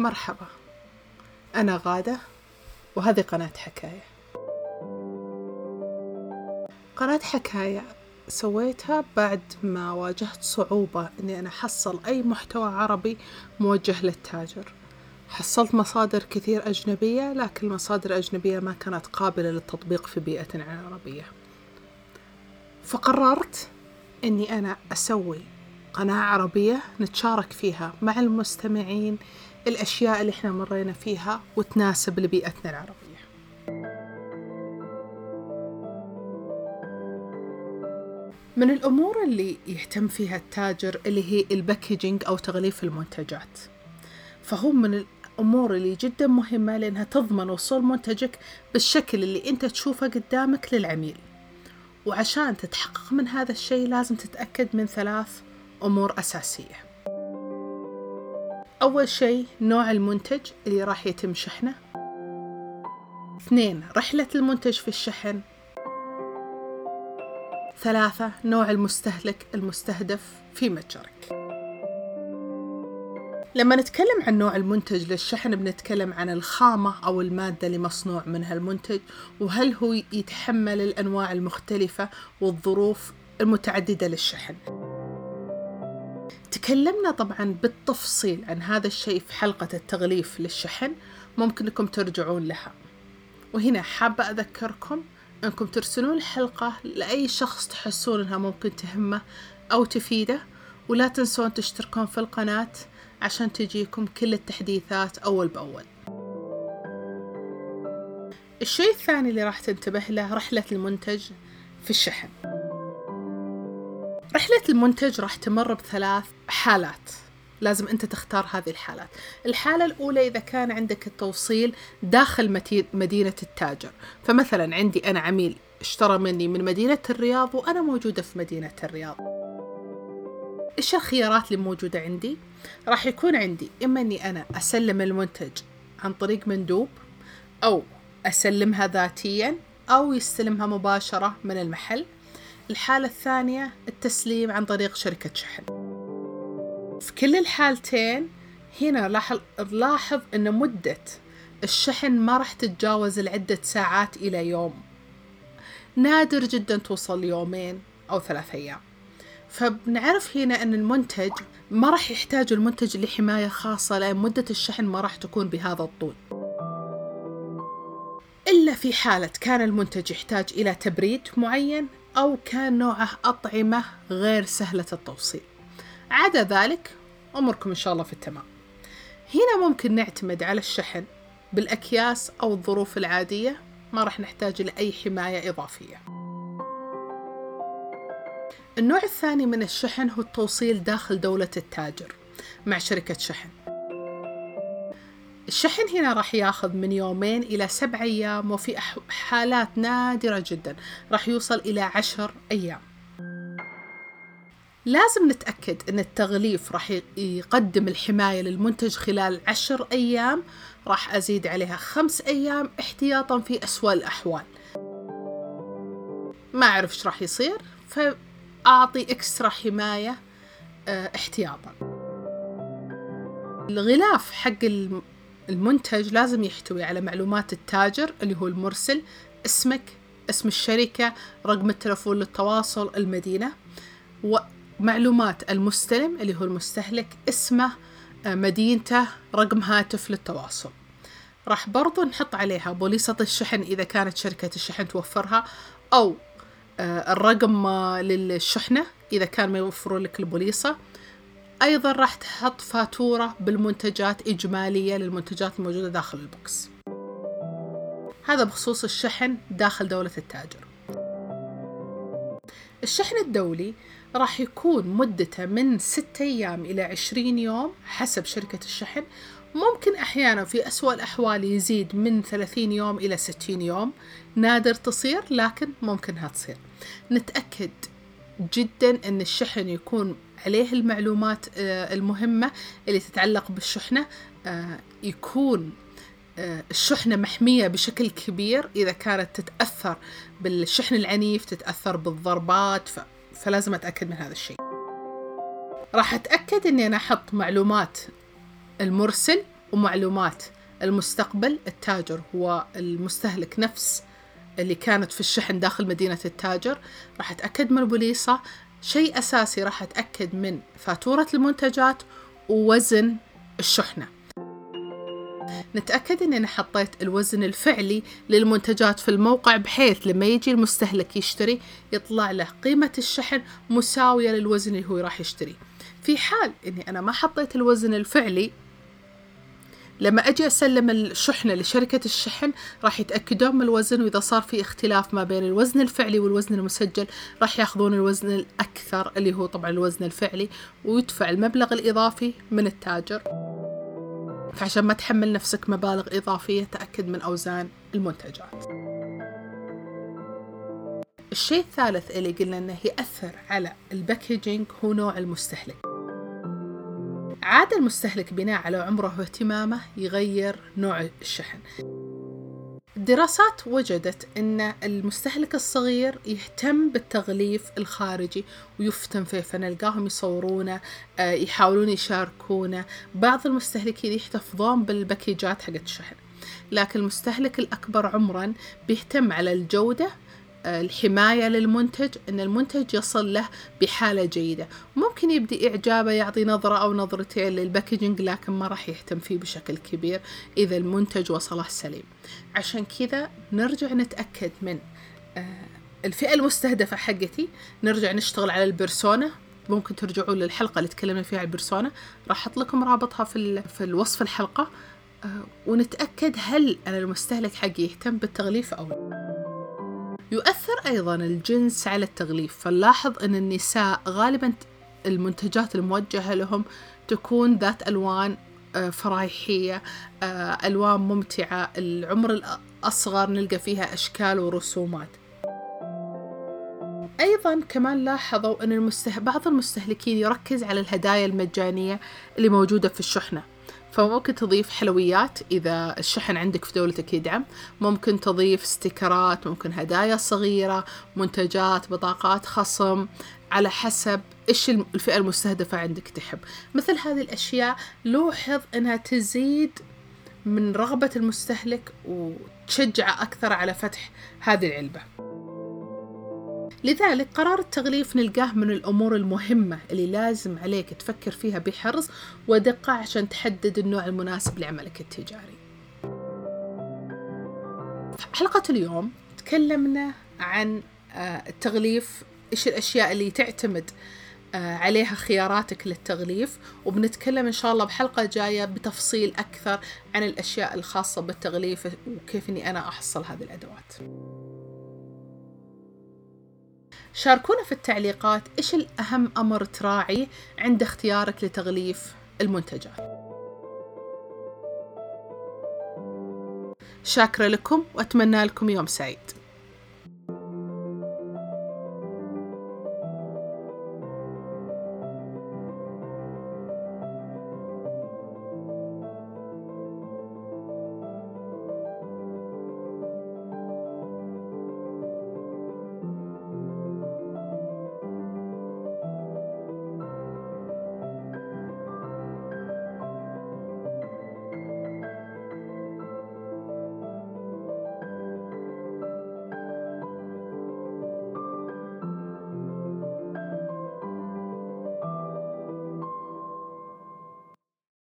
مرحبا. أنا غادة وهذه قناة حكاية. قناة حكاية سويتها بعد ما واجهت صعوبة إني أنا أحصل أي محتوى عربي موجه للتاجر. حصلت مصادر كثير أجنبية لكن المصادر الأجنبية ما كانت قابلة للتطبيق في بيئتنا العربية فقررت إني أنا أسوي قناة عربية نتشارك فيها مع المستمعين الأشياء اللي إحنا مرينا فيها وتناسب لبيئتنا العربية. من الأمور اللي يهتم فيها التاجر اللي هي الباكجينج أو تغليف المنتجات. فهو من الأمور اللي جدا مهمة لأنها تضمن وصول منتجك بالشكل اللي أنت تشوفه قدامك للعميل. وعشان تتحقق من هذا الشيء لازم تتأكد من ثلاث أمور أساسية. أول شيء نوع المنتج اللي راح يتم شحنه. اثنين رحلة المنتج في الشحن. ثلاثة نوع المستهلك المستهدف في متجرك. لما نتكلم عن نوع المنتج للشحن بنتكلم عن الخامة أو المادة اللي مصنوع منها المنتج وهل هو يتحمل الأنواع المختلفة والظروف المتعددة للشحن. تكلمنا طبعا بالتفصيل عن هذا الشيء في حلقة التغليف للشحن ممكن لكم ترجعون لها. وهنا حابة أذكركم أنكم ترسلون الحلقة لأي شخص تحسون أنها ممكن تهمه أو تفيده ولا تنسون تشتركون في القناة عشان تجيكم كل التحديثات أول بأول. الشيء الثاني اللي راح تنتبه له رحلة المنتج في الشحن. رحلة المنتج راح تمر بثلاث حالات. لازم أنت تختار هذه الحالات. الحالة الأولى إذا كان عندك التوصيل داخل مدينة التاجر. فمثلا عندي أنا عميل اشترى مني من مدينة الرياض وأنا موجودة في مدينة الرياض. إيش الخيارات اللي موجودة عندي؟ راح يكون عندي إما أني أنا أسلم المنتج عن طريق مندوب أو أسلمها ذاتيا أو يستلمها مباشرة من المحل. الحالة الثانية التسليم عن طريق شركة شحن. في كل الحالتين هنا لاحظ نلاحظ أن مدة الشحن ما راح تتجاوز العدة ساعات إلى يوم. نادر جدا توصل يومين أو ثلاث أيام. فبنعرف هنا أن المنتج ما راح يحتاج المنتج لحماية خاصة لأن مدة الشحن ما راح تكون بهذا الطول. إلا في حالة كان المنتج يحتاج إلى تبريد معين أو كان نوعه أطعمة غير سهلة التوصيل. عدا ذلك أمركم إن شاء الله في التمام. هنا ممكن نعتمد على الشحن. بالأكياس أو الظروف العادية ما راح نحتاج لأي حماية إضافية. النوع الثاني من الشحن هو التوصيل داخل دولة التاجر مع شركة شحن. الشحن هنا راح ياخذ من يومين إلى سبع أيام وفي حالات نادرة جدا راح يوصل إلى عشر أيام. لازم نتأكد أن التغليف راح يقدم الحماية للمنتج خلال عشر أيام راح أزيد عليها خمس أيام احتياطا في أسوأ الأحوال. ما أعرف إيش راح يصير فأعطي إكسترا حماية آه احتياطا. الغلاف حق المنتج لازم يحتوي على معلومات التاجر اللي هو المرسل اسمك اسم الشركة رقم التلفون للتواصل المدينة ومعلومات المستلم اللي هو المستهلك اسمه مدينته رقم هاتف للتواصل. راح برضو نحط عليها بوليصة الشحن إذا كانت شركة الشحن توفرها أو الرقم للشحنة إذا كان ما يوفرون لك البوليصة. أيضا راح تحط فاتورة بالمنتجات إجمالية للمنتجات الموجودة داخل البوكس. هذا بخصوص الشحن داخل دولة التاجر. الشحن الدولي راح يكون مدته من 6 أيام إلى 20 يوم حسب شركة الشحن. ممكن أحيانا في أسوأ الأحوال يزيد من 30 يوم إلى 60 يوم. نادر تصير لكن ممكنها تصير. نتأكد جدا أن الشحن يكون عليه المعلومات المهمة اللي تتعلق بالشحنة يكون الشحنة محمية بشكل كبير. إذا كانت تتأثر بالشحن العنيف تتأثر بالضربات. فلازم أتأكد من هذا الشيء. راح أتأكد أني أنا أحط معلومات المرسل ومعلومات المستقبل. التاجر هو المستهلك نفس اللي كانت في الشحن داخل مدينة التاجر. راح أتأكد من البوليصة شيء أساسي راح أتأكد من فاتورة المنتجات ووزن الشحنة. نتأكد أننا حطيت الوزن الفعلي للمنتجات في الموقع بحيث لما يجي المستهلك يشتري يطلع له قيمة الشحن مساوية للوزن اللي هو راح يشتري. في حال أني أنا ما حطيت الوزن الفعلي لما أجي أسلم الشحنة لشركة الشحن راح يتأكدون من الوزن وإذا صار في اختلاف ما بين الوزن الفعلي والوزن المسجل راح يأخذون الوزن الأكثر اللي هو طبعا الوزن الفعلي ويدفع المبلغ الإضافي من التاجر. فعشان ما تحمل نفسك مبالغ إضافية تأكد من أوزان المنتجات. الشيء الثالث اللي قلنا أنه يأثر على الباكجينج هو نوع المستهلك. عاد المستهلك بناء على عمره واهتمامه يغير نوع الشحن. الدراسات وجدت أن المستهلك الصغير يهتم بالتغليف الخارجي ويفتن فيه فنلقاهم يصورونه آه، يحاولون يشاركونه. بعض المستهلكين يحتفظون بالباكيجات حقت الشحن. لكن المستهلك الأكبر عمرا بيهتم على الجودة الحماية للمنتج أن المنتج يصل له بحالة جيدة. ممكن يبدي إعجابه يعطي نظرة أو نظرتين للباكجينج لكن ما راح يهتم فيه بشكل كبير إذا المنتج وصله سليم. عشان كذا نرجع نتأكد من آه، الفئة المستهدفة حقتي. نرجع نشتغل على البرسونا. ممكن ترجعون للحلقة اللي تكلمنا فيها عن البرسونا. راح أحط لكم رابطها في, في الوصف الحلقة آه، ونتأكد هل أنا المستهلك حقي يهتم بالتغليف أو لا. يؤثر أيضا الجنس على التغليف. فنلاحظ أن النساء غالبا المنتجات الموجهة لهم تكون ذات ألوان آه، فرايحية آه، ألوان ممتعة. العمر الأصغر نلقى فيها أشكال ورسومات. أيضا كمان لاحظوا أن المسته... بعض المستهلكين يركز على الهدايا المجانية اللي موجودة في الشحنة. فممكن تضيف حلويات إذا الشحن عندك في دولتك يدعم. ممكن تضيف ستيكرات ممكن هدايا صغيرة منتجات بطاقات خصم على حسب إيش الفئة المستهدفة عندك تحب. مثل هذه الأشياء لوحظ أنها تزيد من رغبة المستهلك وتشجعه أكثر على فتح هذه العلبة. لذلك قرار التغليف نلقاه من الأمور المهمة اللي لازم عليك تفكر فيها بحرص ودقة عشان تحدد النوع المناسب لعملك التجاري. حلقة اليوم تكلمنا عن آه، التغليف إيش الأشياء اللي تعتمد آه، عليها خياراتك للتغليف وبنتكلم إن شاء الله بحلقة جاية بتفصيل أكثر عن الأشياء الخاصة بالتغليف وكيف أني أنا أحصل هذه الأدوات. شاركونا في التعليقات إيش الأهم أمر تراعي عند اختيارك لتغليف المنتجات. شاكرة لكم وأتمنى لكم يوم سعيد.